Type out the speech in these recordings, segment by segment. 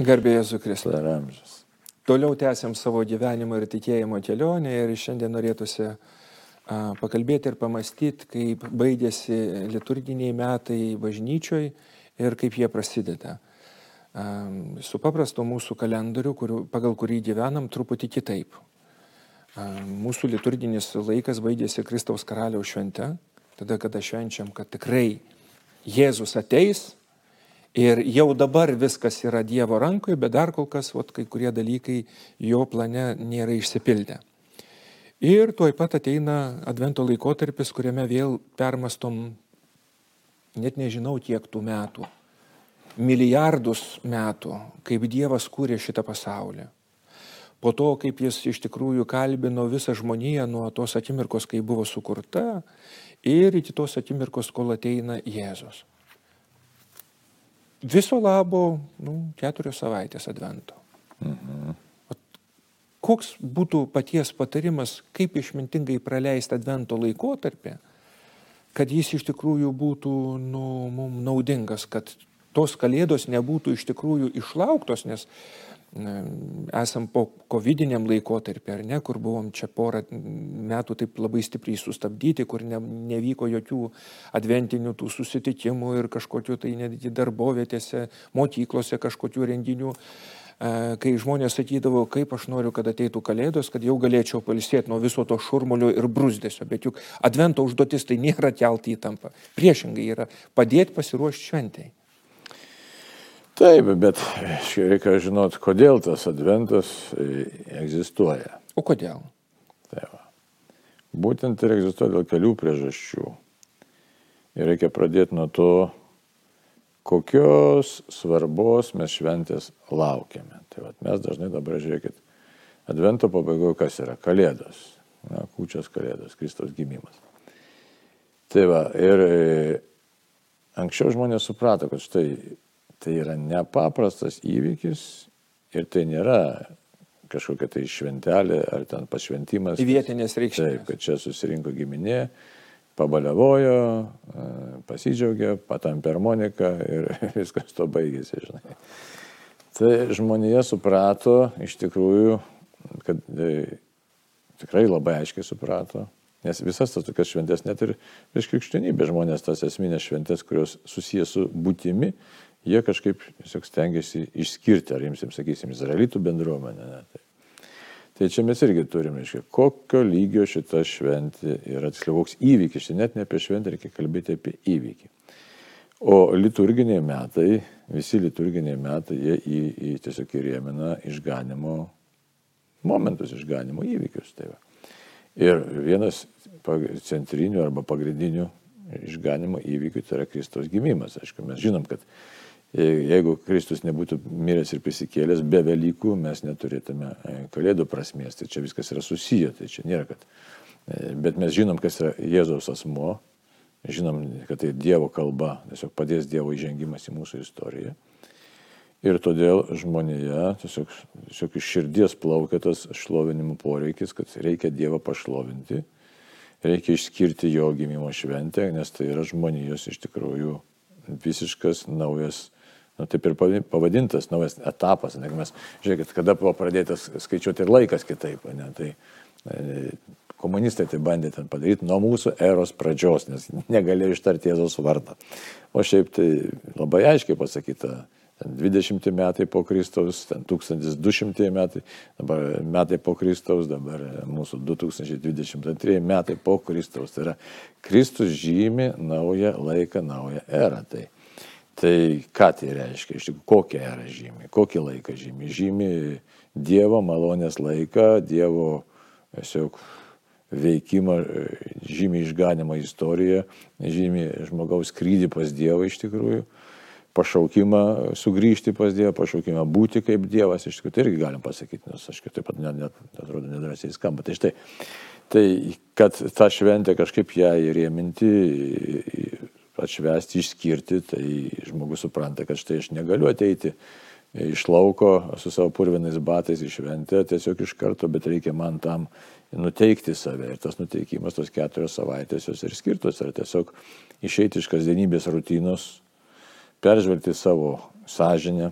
Garbė Jėzų Kristų. Per amžius. Toliau tęsiam savo gyvenimo ir tikėjimo kelionę ir šiandien norėtųsi pakalbėti ir pamastyti, kaip baigėsi liturginiai metai bažnyčioj ir kaip jie prasideda. Su paprasto mūsų kalendoriu, kuriu, pagal kurį gyvenam, truputį kitaip. Mūsų liturginis laikas baigėsi Kristaus karaliaus švente, tada kada švenčiam, kad tikrai Jėzus ateis Ir jau dabar viskas yra Dievo rankoje, bet dar kol kas vat, kai kurie dalykai jo plane nėra išsipildę. Ir tuoj pat ateina advento laikotarpis, kuriame vėl permastom, net nežinau kiek tų metų, milijardus metų, kaip Dievas kūrė šitą pasaulį. Po to, kaip jis iš tikrųjų kalbino visą žmoniją nuo tos akimirkos, kai buvo sukurta, ir iki tos akimirkos, kol ateina Jėzus. Viso labo nu, keturios savaitės advento. Mhm. Koks būtų paties patarimas, kaip išmintingai praleisti advento laikotarpį, kad jis iš tikrųjų būtų nu, mums naudingas, kad tos kalėdos nebūtų iš tikrųjų išlauktos, nes esam po covidiniam laikotarpį, ar ne, kur buvom čia porą metų taip labai stipriai sustabdyti, kur ne, nevyko jokių adventinių tų susitikimų ir kažkokiu tai netgi darbovietėse, mokyklose kažkokių renginių kai žmonės sakydavo, kaip aš noriu, kad ateitų kalėdos, kad jau galėčiau palisėti nuo viso to šurmulio ir brūzdėsio, bet juk advento užduotis tai nėra kelti įtampą. Priešingai yra padėti pasiruošti šventai. Taip, bet reikia žinot, kodėl tas adventas e, egzistuoja. O kodėl? Taip. Būtent ir egzistuoja dėl kelių priežasčių. Ir reikia pradėti nuo to, kokios svarbos mes šventės laukiame. Tai vat, mes dažnai dabar žiūrėkit, advento pabaigoje kas yra? Kalėdos. Na, kūčios kalėdos, Kristaus gimimas. Tai va, ir e, anksčiau žmonės suprato, kad štai Tai yra nepaprastas įvykis ir tai nėra kažkokia tai šventelė ar ten pašventimas. Į vietinės reikšmės. Taip, kad čia susirinko giminė, pabaliavojo, e, pasidžiaugė, patampė harmoniką ir viskas to baigėsi, žinai. Tai žmonėje suprato iš tikrųjų, kad e, tikrai labai aiškiai suprato, nes visas tas tokias šventės, net ir prieš krikščionybę žmonės tas esminės šventės, kurios susijęs su būtimi, jie kažkaip tiesiog stengiasi išskirti, ar jiems, sakysim, izraelitų bendruomenę. Ne, tai. tai čia mes irgi turime, reiškia, kokio lygio šita šventė yra, tiksliau, koks įvykis, čia net ne apie šventę, reikia kalbėti apie įvykį. O liturginiai metai, visi liturginiai metai, jie į, į tiesiog įrėmina išganimo momentus, išganimo įvykius. Tai va. Ir vienas centrinių arba pagrindinių išganimo įvykių tai yra Kristaus gimimas. Aišku, mes žinom, kad Jeigu Kristus nebūtų miręs ir prisikėlęs, be Velykų mes neturėtume e, Kalėdų prasmės. Tai čia viskas yra susiję, tai čia nėra, kad. E, bet mes žinom, kas yra Jėzaus asmo, žinom, kad tai Dievo kalba, tiesiog padės Dievo įžengimas į mūsų istoriją. Ir todėl žmonėje tiesiog, tiesiog iš širdies plaukia tas šlovinimo poreikis, kad reikia Dievą pašlovinti, reikia išskirti jo gimimo šventę, nes tai yra žmonijos iš tikrųjų visiškas naujas nu, taip ir pavadintas naujas etapas. Ne, mes, žiūrėkit, kada buvo pradėtas skaičiuoti ir laikas kitaip. Ne, tai, e, komunistai tai bandė ten padaryti nuo mūsų eros pradžios, nes negalėjo ištarti Jėzaus vardą. O šiaip tai labai aiškiai pasakyta, 20 metai po Kristaus, 1200 metai, dabar metai po Kristaus, dabar mūsų 2022 metai po Kristaus. Tai yra Kristus žymi naują laiką, naują erą. Tai Tai ką tai reiškia, iš tikrųjų, kokią erą žymi, kokį laiką žymi. Žymi Dievo malonės laiką, Dievo tiesiog veikimą, žymi išganimą istoriją, žymi žmogaus skrydį pas Dievą iš tikrųjų, pašaukimą sugrįžti pas Dievą, pašaukimą būti kaip Dievas, iš tikrųjų tai irgi galim pasakyti, nes aš taip pat net, net atrodo nedrasiai skamba. Tai štai, tai kad tą šventę kažkaip ją įrėminti, atšvesti, išskirti, tai žmogus supranta, kad štai aš negaliu ateiti iš lauko su savo purvinais batais į šventę tiesiog iš karto, bet reikia man tam nuteikti save. Ir tas nuteikimas, tos keturios savaitės jos ir skirtos, yra tiesiog išeiti iš kasdienybės rutinos, peržvelgti savo sąžinę,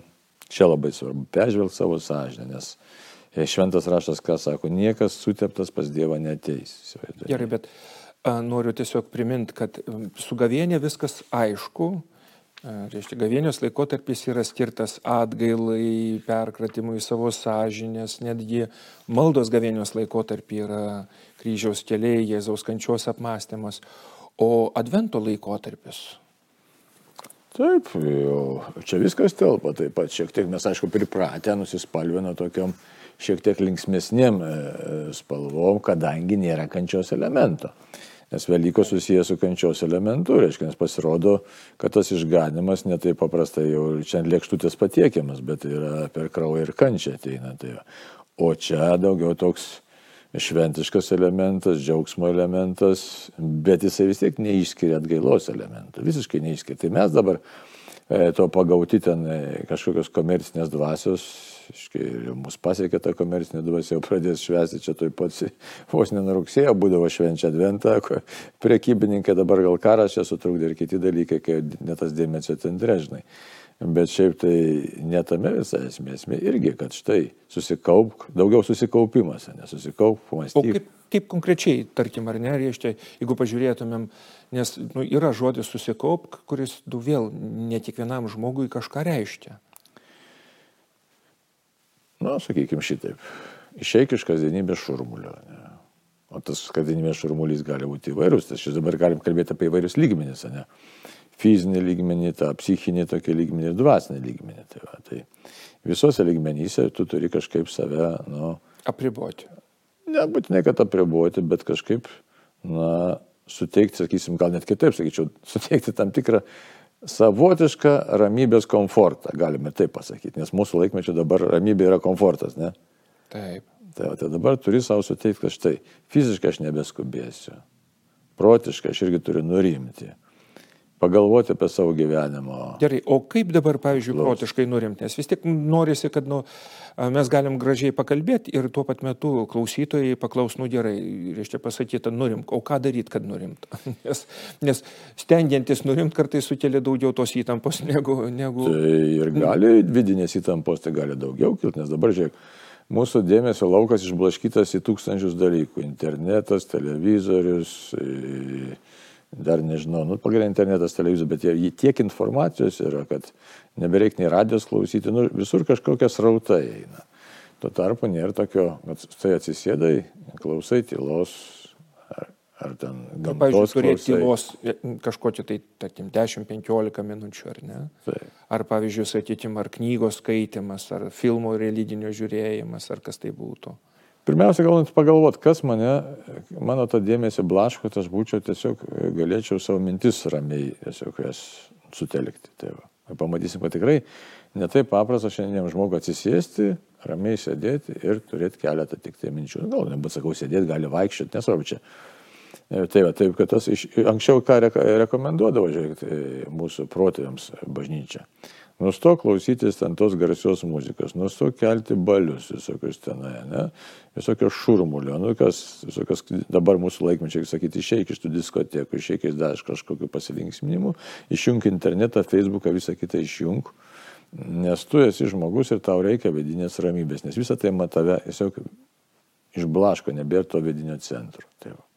Čia labai svarbu peržvelgti savo sąžinę, nes e, šventas raštas, ką sako, niekas suteptas pas Dievą neteis. Gerai, bet a, noriu tiesiog priminti, kad su gavienė viskas aišku, Reiškia, gavėnios laikotarpis yra skirtas atgailai, perkratimui savo sąžinės, netgi maldos gavėnios laikotarpį yra kryžiaus keliai, Jėzaus kančios apmąstymas, o advento laikotarpis. Taip, jau, čia viskas telpa, taip pat šiek tiek mes aišku pripratę nusispalvino tokiam šiek tiek linksmėsniem e, spalvom, kadangi nėra kančios elemento. Nes Velykos susijęs su kančios elementu, reiškia, nes pasirodo, kad tas išganimas netai paprastai jau čia lėkštutės patiekiamas, bet yra per kraują ir kančią ateina. Tai o čia daugiau toks šventiškas elementas, džiaugsmo elementas, bet jisai vis tiek neišskiria atgailos elementų, visiškai neišskiria. Tai mes dabar e, to pagauti ten e, kažkokios komercinės dvasios ir mus pasiekė ta komercinė dvasia, jau pradės švęsti čia toj pats, vos nenurugsėjo, būdavo švenčia adventą, priekybininkai dabar gal karas čia sutrukdė ir kiti dalykai, kai netas dėmesio centre, žinai. Bet šiaip tai netame visa esmė, esmė irgi, kad štai susikaupk, daugiau susikaupimas, nesusikaupk, pamastyk. O kaip, kaip konkrečiai, tarkim, ar ne, reiškia, jeigu pažiūrėtumėm, nes nu, yra žodis susikaupk, kuris du vėl ne kiekvienam žmogui kažką reiškia nu, sakykime šitaip, išeik iš kasdienybės šurmulio. Ne? O tas kasdienybės šurmulys gali būti įvairus, tai šis dabar galim kalbėti apie įvairius lygmenis, ne? Fizinį lygmenį, tą psichinį tokį lygmenį ir dvasinį lygmenį. Tai, va, tai visose lygmenyse tu turi kažkaip save, nu... Apriboti. Nebūtinai, kad apriboti, bet kažkaip, na, suteikti, sakysim, gal net kitaip, sakyčiau, suteikti tam tikrą savotišką ramybės komfortą, galime taip pasakyti, nes mūsų laikmečio dabar ramybė yra komfortas, ne? Taip. Tai, tai dabar turi savo suteikti, kad štai fiziškai aš nebeskubėsiu, protiškai aš irgi turiu nurimti pagalvoti apie savo gyvenimo. Gerai, o kaip dabar, pavyzdžiui, Klaus. protiškai nurimti? Nes vis tik norisi, kad nu, mes galim gražiai pakalbėti ir tuo pat metu klausytojai paklaus, nu gerai, reiškia pasakyti, nurimk, o ką daryti, kad nurimt? nes, nes stengiantis nurimt kartais sukelia daugiau tos įtampos negu... negu... Tai ir gali vidinės įtampos, tai gali daugiau kilti, nes dabar žiūrėk, mūsų dėmesio laukas išblaškytas į tūkstančius dalykų - internetas, televizorius. E dar nežinau, nu, pagrindinė internetas, televizija, bet jie tiek informacijos yra, kad nebereik nei radijos klausyti, nu, visur kažkokie srautai eina. Tuo tarpu nėra tokio, kad tai atsisėdai, klausai tylos, ar, ar ten gamtos. Pavyzdžiui, turėti tylos e, kažkokį tai, tarkim, 10-15 minučių, ar ne? Tai. Ar, pavyzdžiui, sakykime, ar knygos skaitimas, ar filmo religinio žiūrėjimas, ar kas tai būtų. Pirmiausia, galbūt pagalvot, kas mane, mano tą dėmesį blaško, tai aš būčiau tiesiog, galėčiau savo mintis ramiai tiesiog jas sutelkti. Tai va. Pamatysim, kad tikrai netaip paprasta šiandien žmogui atsisėsti, ramiai sėdėti ir turėti keletą tik tai minčių. Gal nebūt sakau, sėdėti, gali vaikščioti, nesvarbu čia. E, tai va, taip, kad tas iš, anksčiau ką rekomenduodavo, žiūrėkite, mūsų protėviams bažnyčia. Nustok klausytis ten tos garsios muzikos, nustok kelti balius visokius tenai, ne? visokios šurmulio, nu kas, visokios dabar mūsų laikmečiai sakyti, išeik iš tų diskotekų, išeik iš dar kažkokių pasilinksminimų, išjung internetą, Facebooką, visą kitą išjung, nes tu esi žmogus ir tau reikia vidinės ramybės, nes visą tai matave tiesiog išblaško, nebėra to vidinio centro. Tai va.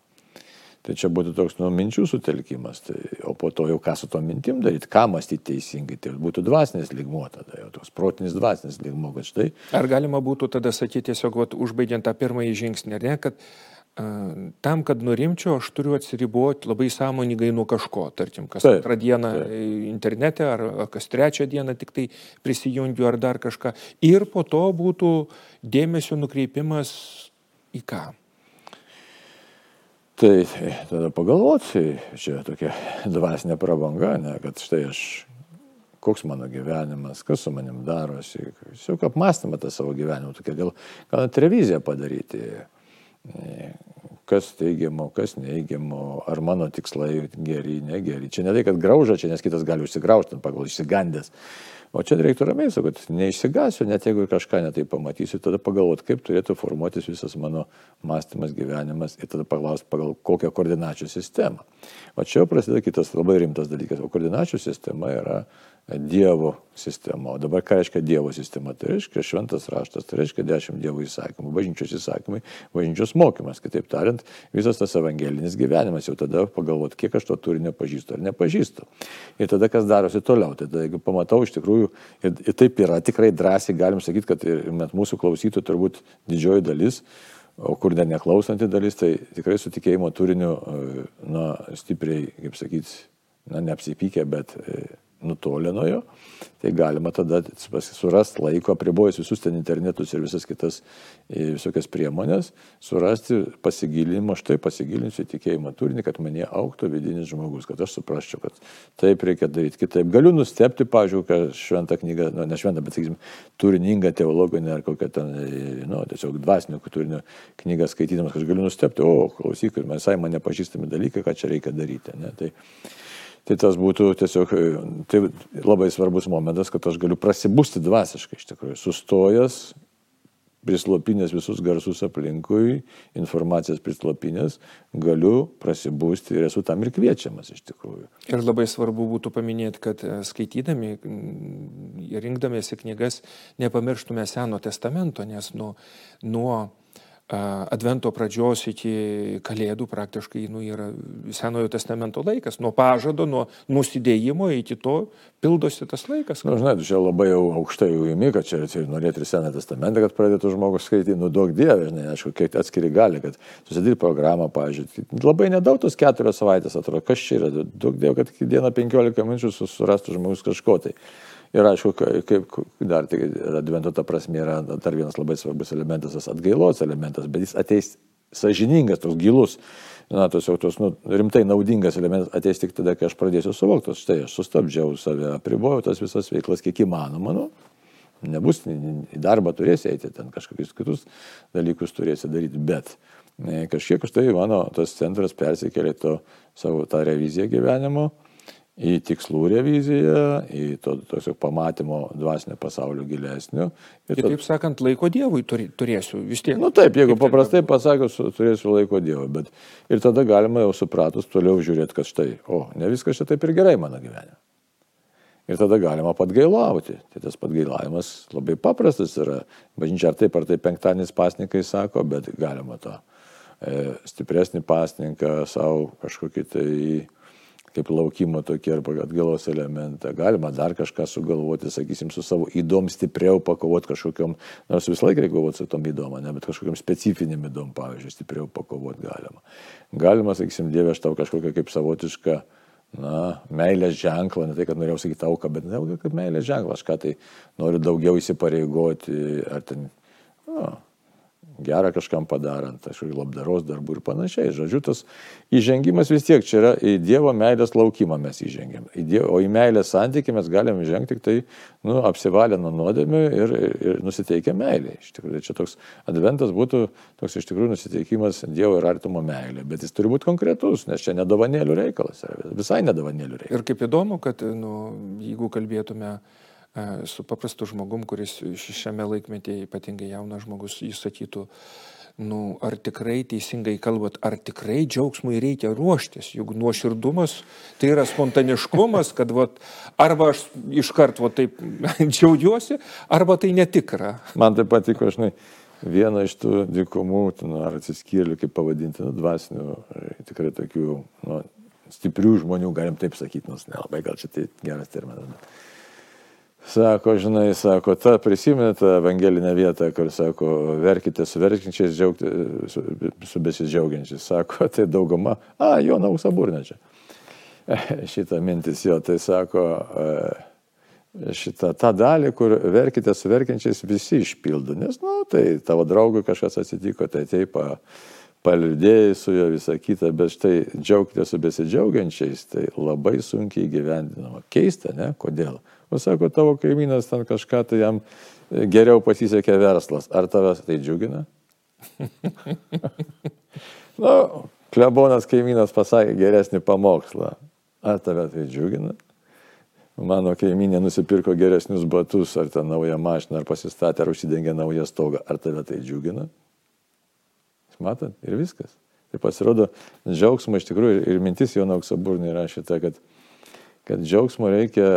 Tai čia būtų toks nu, minčių sutelkimas, tai, o po to jau ką su to mintim daryti, ką mąstyti teisingai, tai būtų dvasinis lygmuo tada, jau toks protinis dvasinis lygmuo, kad štai. Ar galima būtų tada sakyti tiesiog, vat, užbaigiant tą pirmąjį žingsnį, ne, kad uh, tam, kad nurimčiau, aš turiu atsiriboti labai sąmoningai nuo kažko, tarkim, kas taip, antrą dieną taip. internete, ar, ar kas trečią dieną tik tai prisijungiu, ar dar kažką. Ir po to būtų dėmesio nukreipimas į ką? Tai tada pagalvoti, čia tokia dvasinė prabanga, ne, kad štai aš, koks mano gyvenimas, kas su manim darosi, tiesiog apmastymą tą savo gyvenimą, tokia gal, gal net reviziją padaryti, kas teigiamo, kas neigiamo, ar mano tikslai geri, negeri. Čia ne tai, kad grauža, čia nes kitas gali užsigraužti pagal išsigandęs. O čia reiktų ramiai, kad neišsigasiu, net jeigu kažką netai pamatysiu, tada pagalvoti, kaip turėtų formuotis visas mano mąstymas, gyvenimas ir tada paklausti, pagal kokią koordinačių sistemą. O čia jau prasideda kitas labai rimtas dalykas. O koordinačių sistema yra Dievo sistema. O dabar ką reiškia Dievo sistema? Tai reiškia šventas raštas, tai reiškia dešimt Dievo įsakymų, bažnyčios įsakymai, bažnyčios mokymas. Kitaip tariant, visas tas evangelinis gyvenimas. Jau tada pagalvoti, kiek aš to turinio pažįstu ar nepažįstu. Ir tada kas darosi toliau. Tada, jeigu pamatau iš tikrųjų, ir, ir taip yra, tikrai drąsiai galim sakyti, kad ir net mūsų klausytų turbūt didžioji dalis o kur dar neklausanti dalis, tai tikrai su tikėjimo turiniu, na, stipriai, kaip sakyti, na, neapsipykę, bet nutolę nuo jo, tai galima tada surasti laiko, apribojus visus ten internetus ir visas kitas visokias priemonės, surasti pasigilinimą, štai pasigilinsiu į tikėjimo turinį, kad mane auktų vidinis žmogus, kad aš suprasčiau, kad taip reikia daryti kitaip. Galiu nustepti, pažiūrėjau, kad šventą knygą, nu, ne šventą, bet, sakysim, turiningą teologinę ar kokią ten, nu, tiesiog dvasinio turinio knygą skaitydamas, kad aš galiu nustepti, o, klausyk, visai man nepažįstami dalykai, ką čia reikia daryti. Ne? Tai, Tai tas būtų tiesiog tai labai svarbus momentas, kad aš galiu prasibūsti dvasiškai iš tikrųjų. Sustojęs, prislopinęs visus garsus aplinkui, informacijas prislopinęs, galiu prasibūsti ir esu tam ir kviečiamas iš tikrųjų. Ir labai svarbu būtų paminėti, kad e, skaitydami rinkdamėsi knygas nepamirštume Seno testamento, nes nuo, nuo Advento pradžios iki Kalėdų praktiškai nu, yra Senojo testamento laikas. Nuo pažado, nuo nusidėjimo iki to pildosi tas laikas. Na, nu, žinai, čia labai jau aukštai jau įmi, kad čia, čia norėtų ir Senąją testamentą, kad pradėtų žmogus skaityti, nu daug dievė, žinai, aišku, kiek atskiri gali, kad susidaryti programą, pažiūrėjau. Labai nedaug tos keturios savaitės atrodo, kas čia yra, daug dievė, kad kiekvieną 15 minučių surastų žmogus kažko tai. Ir aišku, kaip dar tik advento ta prasme yra dar vienas labai svarbus elementas, tas atgailos elementas, bet jis ateis sažiningas, toks gilus, na, tiesiog tos nu, rimtai naudingas elementas ateis tik tada, kai aš pradėsiu suvokti, štai aš sustabdžiau save, apribojau tas visas veiklas kiek įmanoma, nu, nebus, į darbą turėsi eiti, ten kažkokius kitus dalykus turėsi daryti, bet ne, kažkiek už tai mano tas centras persikėlė to savo tą reviziją gyvenimo į tikslų reviziją, į to tiesiog pamatymo dvasinio pasaulio gilesnio. Kitaip tad... sakant, laiko Dievui turėsiu vis tiek. Na nu, taip, jeigu paprastai pasakius, turėsiu laiko Dievui, bet ir tada galima jau supratus toliau žiūrėti, kad štai, o, ne viskas čia taip ir gerai mano gyvenime. Ir tada galima patgailauti. Tai tas patgailavimas labai paprastas yra. Bažnyčia ar taip, ar taip penktadienis pasnikai sako, bet galima tą e, stipresnį pasninką savo kažkokį tai kaip laukimo tokį arba atgalos elementą. Galima dar kažką sugalvoti, sakysim, su savo įdom stipriau pakovoti kažkokiam, nors visą laiką reikia kovoti su tom įdom, ne, bet kažkokiam specifiniam įdom, pavyzdžiui, stipriau pakovoti galima. Galima, sakysim, Dieve, aš tau kažkokią kaip savotišką, na, meilės ženklą, ne tai, kad norėjau sakyti auką, bet ne, kaip meilės ženklą, aš ką tai noriu daugiau įsipareigoti, ar ten, na, gerą kažkam padarant, kažkokį labdaros darbų ir panašiai. Žodžiu, tas įžengimas vis tiek čia yra į Dievo meilės laukimą mes įžengiam. Į dievo, o į meilės santykį mes galime žengti tik tai, nu, apsivalę nuo nuodėmių ir, ir, nusiteikę meilė. Iš tikrųjų, čia toks adventas būtų toks iš tikrųjų nusiteikimas Dievo ir artimo meilė, bet jis turi būti konkretus, nes čia nedovanėlių reikalas yra, visai nedovanėlių reikalas. Ir kaip įdomu, kad, nu, jeigu kalbėtume su paprastu žmogum, kuris šiame laikmetyje ypatingai jaunas žmogus, jis sakytų, nu, ar tikrai teisingai kalbat, ar tikrai džiaugsmui reikia ruoštis, juk nuoširdumas tai yra spontaniškumas, kad vat, arba aš iškart vat, taip džiaugiuosi, arba tai netikra. Man tai patiko, žinai, viena iš tų dykumų, nu, ar atsiskyrėlių, kaip pavadinti, nu, dvasinių, tikrai tokių nu, stiprių žmonių, galim taip sakyti, nors nelabai gal čia tai geras terminas. Bet Sako, žinai, sako, ta prisiminė tą evangelinę vietą, kur sako, verkite su verkinčiais, džiaugti, su, su besidžiaugiančiais. Sako, tai dauguma, a, jo nausa burnė čia. Šitą mintis jo, tai sako, e, šitą tą dalį, kur verkite su verkiančiais, visi išpildo. Nes, na, nu, tai tavo draugui kažkas atsitiko, tai taip, paliudėjai su juo visą kitą, bet štai džiaugti su besidžiaugiančiais, tai labai sunkiai gyvendinama. Keista, ne? Kodėl? O sako, tavo kaimynas ten kažką, tai jam e, geriau pasisekė verslas. Ar tavęs tai džiugina? Na, nu, klebonas kaimynas pasakė geresnį pamokslą. Ar tave tai džiugina? Mano kaiminė nusipirko geresnius batus, ar ten naują mašiną, ar pasistatė, ar užsidengė naują stogą. Ar tave tai džiugina? Matot, ir viskas. Tai pasirodo, džiaugsmo iš tikrųjų ir mintis Jono Auksaburnė yra šita, kad kad džiaugsmo reikia,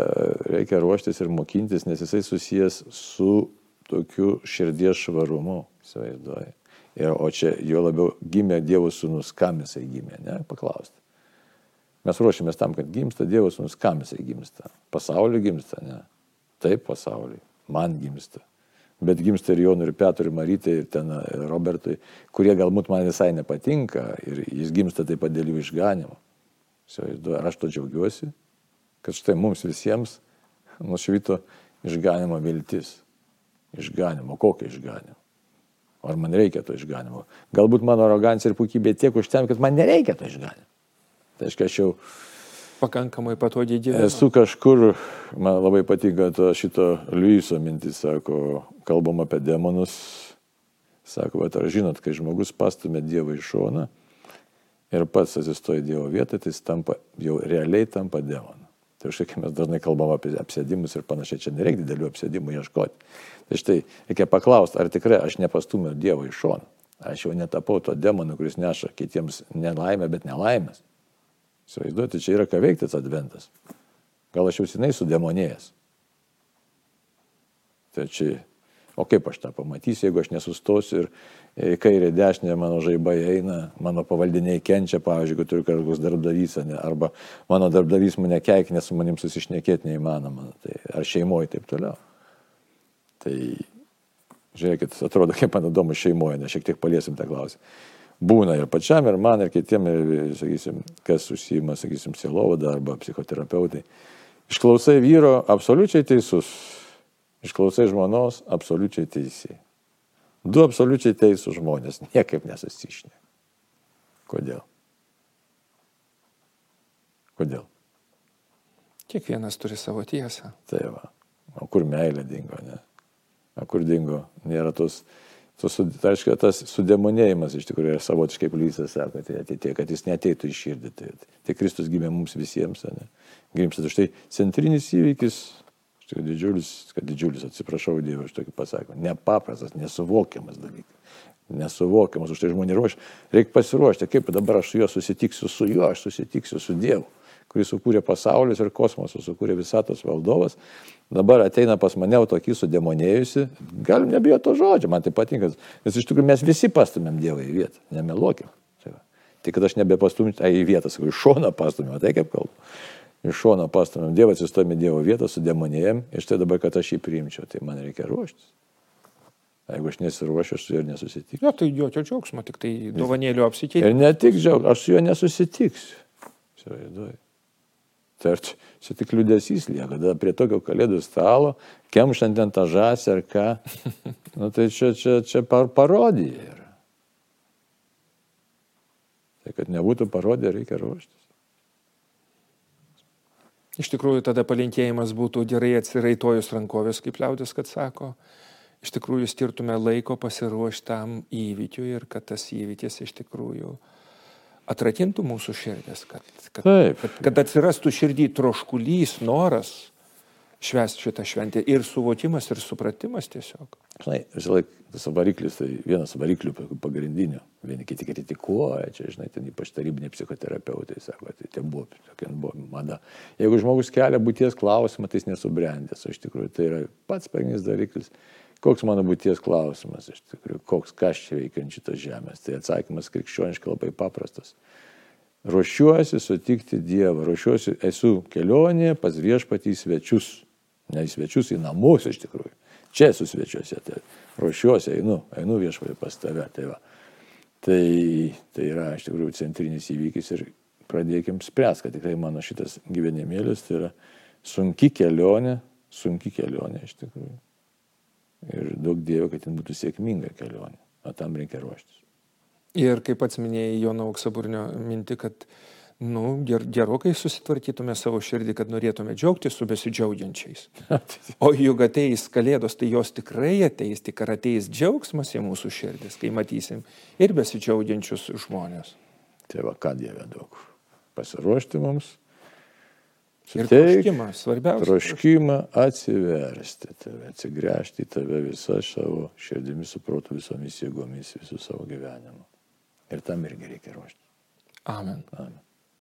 reikia ruoštis ir mokintis, nes jisai susijęs su tokiu širdies švarumu, įsivaizduoji. Ir, o čia jo labiau gimė Dievo sūnus, kam jisai gimė, ne, paklausti. Mes ruošiamės tam, kad gimsta Dievo sūnus, kam jisai gimsta. Pasaulio gimsta, ne. Taip, pasauliui, man gimsta. Bet gimsta ir Jonui, ir Petrui, ir Marytai, ir ten Robertui, kurie galbūt man visai nepatinka, ir jis gimsta taip pat dėl jų išganimo. Ar aš to džiaugiuosi, kad štai mums visiems nušvito išganimo viltis. Išganimo, kokio išganimo? Ar man reikia to išganimo? Galbūt mano arogancija ir puikybė tiek užtem, kad man nereikia to išganimo. Tai aš jau pakankamai patogiai gyvenu. Esu kažkur, man labai patinka to šito Liujiso mintis, sako, kalbam apie demonus. Sako, bet ar žinot, kai žmogus pastumė Dievą į šoną ir pats atsistoja Dievo vietą, tai jis tampa, jau realiai tampa demonu. Tai už tai, mes dažnai kalbam apie apsėdimus ir panašiai, čia nereikia didelių apsėdimų ieškoti. Tai štai reikia paklausti, ar tikrai aš nepastumiu Dievo iš šono. Aš jau netapau to demonu, kuris neša kitiems nelaimę, bet nelaimės. Įsivaizduoti, čia yra ką veikti tas adventas. Gal aš jau senai sudemonėjęs. Tai čia, o kaip aš tą pamatysiu, jeigu aš nesustosiu ir į kairę dešinę mano žaibai eina, mano pavaldiniai kenčia, pavyzdžiui, jeigu turiu kažkoks darbdavys, arba mano darbdavys mane keik, nes su manim susišnekėti neįmanoma, tai, ar šeimoje taip toliau. Tai žiūrėkit, atrodo, kaip man įdomu šeimoje, nes šiek tiek paliesim tą klausimą. Būna ir pačiam, ir man, ir kitiem, ir, sakysim, kas užsima, sakysim, sielovada arba psichoterapeutai. Išklausai vyro, absoliučiai teisus. Išklausai žmonos, absoliučiai teisėjai. Du absoliučiai teisų žmonės, niekaip nesusišnė. Kodėl? Kodėl? Kiekvienas turi savo tiesą. Tai va. O kur meilė dingo, ne? O kur dingo? Nėra tos, tos tai aiškiai, tas sudemonėjimas iš tikrųjų yra savotiškai plysas, sako, tai ateitie, kad jis neteitų į širdį. Tai, tai Kristus gimė mums visiems, ne? Gimstas. Štai centrinis įvykis Štai didžiulis, kad didžiulis, atsiprašau Dievą, aš tokį pasakau, nepaprastas, nesuvokiamas dalykas. Nesuvokiamas, už tai žmonės ruošia. Reikia pasiruošti, kaip dabar aš su juo susitiksiu, su juo aš susitiksiu su Dievu, kuris sukūrė pasaulius ir kosmosą, sukūrė visatos valdovas. Dabar ateina pas mane tokį sudemonėjusi, galim nebijoti to žodžio, man tai patinka, nes iš tikrųjų mes visi pastumėm Dievą į vietą, nemeluokim. Tai Tik kad aš nebepastumčiau, tai į vietą, sakau, iš šono pastumėm, tai kaip kalbu iš šono pastumėm, Dievas įstumė Dievo vietą, sudemonėjom ir štai dabar, kad aš jį priimčiau, tai man reikia ruoštis. Jeigu aš nesiruošiu, aš su juo nesusitiksiu. Jo, tai jokio džiaugsmo, tik tai dovanėlių apsikeitimas. Ir ne tik džiaugsmo, aš su juo nesusitiksiu. Įsivaizduoju. Tai čia, čia tik liūdėsys lieka, kada prie tokio kalėdų stalo, kemšant ant tą žąsį ar ką, nu, tai čia, čia, čia par parodija yra. Tai kad nebūtų parodija, reikia ruoštis. Iš tikrųjų, tada palinkėjimas būtų gerai atsiraitojus rankovės, kaip liaudės, kad sako. Iš tikrųjų, skirtume laiko pasiruošti tam įvykiui ir kad tas įvykis iš tikrųjų atrakintų mūsų širdis, kad, kad, Taip. kad, kad atsirastų širdį troškulys, noras švęsti šitą šventę. Ir suvokimas, ir supratimas tiesiog. Žinai, laiką tas variklis, tai vienas variklių pagrindinių. Vieni kiti kritikuoja, čia, žinai, ten ypač tarybiniai psichoterapeutai sako, tai ten buvo, tokia buvo mada. Jeigu žmogus kelia būties klausimą, tai jis nesubrendęs, o iš tikrųjų tai yra pats pagrindinis variklis. Koks mano būties klausimas, iš tikrųjų, koks kas čia veikia ant šitos žemės. Tai atsakymas krikščioniškai labai paprastas. Ruošiuosi sutikti Dievą, ruošiuosi, esu kelionėje pas viešpatį svečius ne į svečius, į namus iš tikrųjų. Čia esu svečiuose, tai ruošiuosi, einu, einu viešpai pas tave. Tai, va. tai, tai yra iš tikrųjų centrinis įvykis ir pradėkim spręs, kad tikrai mano šitas gyvenimėlis tai yra sunki kelionė, sunki kelionė iš tikrųjų. Ir daug dievo, kad ten būtų sėkminga kelionė, o tam reikia ruoštis. Ir kaip pats minėjai Jono Auksaburnio minti, kad nu, ger, gerokai susitvarkytume savo širdį, kad norėtume džiaugtis su besidžiaugiančiais. O juk ateis kalėdos, tai jos tikrai ateis, tik ar ateis džiaugsmas į mūsų širdis, kai matysim ir besidžiaugiančius žmonės. Tai va, ką Dieve daug. Pasiruošti mums. Ir troškimą, svarbiausia. Troškimą atsiversti tave, atsigręžti į tave visą savo širdimi, suprotu visomis jėgomis, visų savo gyvenimu. Ir tam irgi reikia ruošti. Amen. Amen.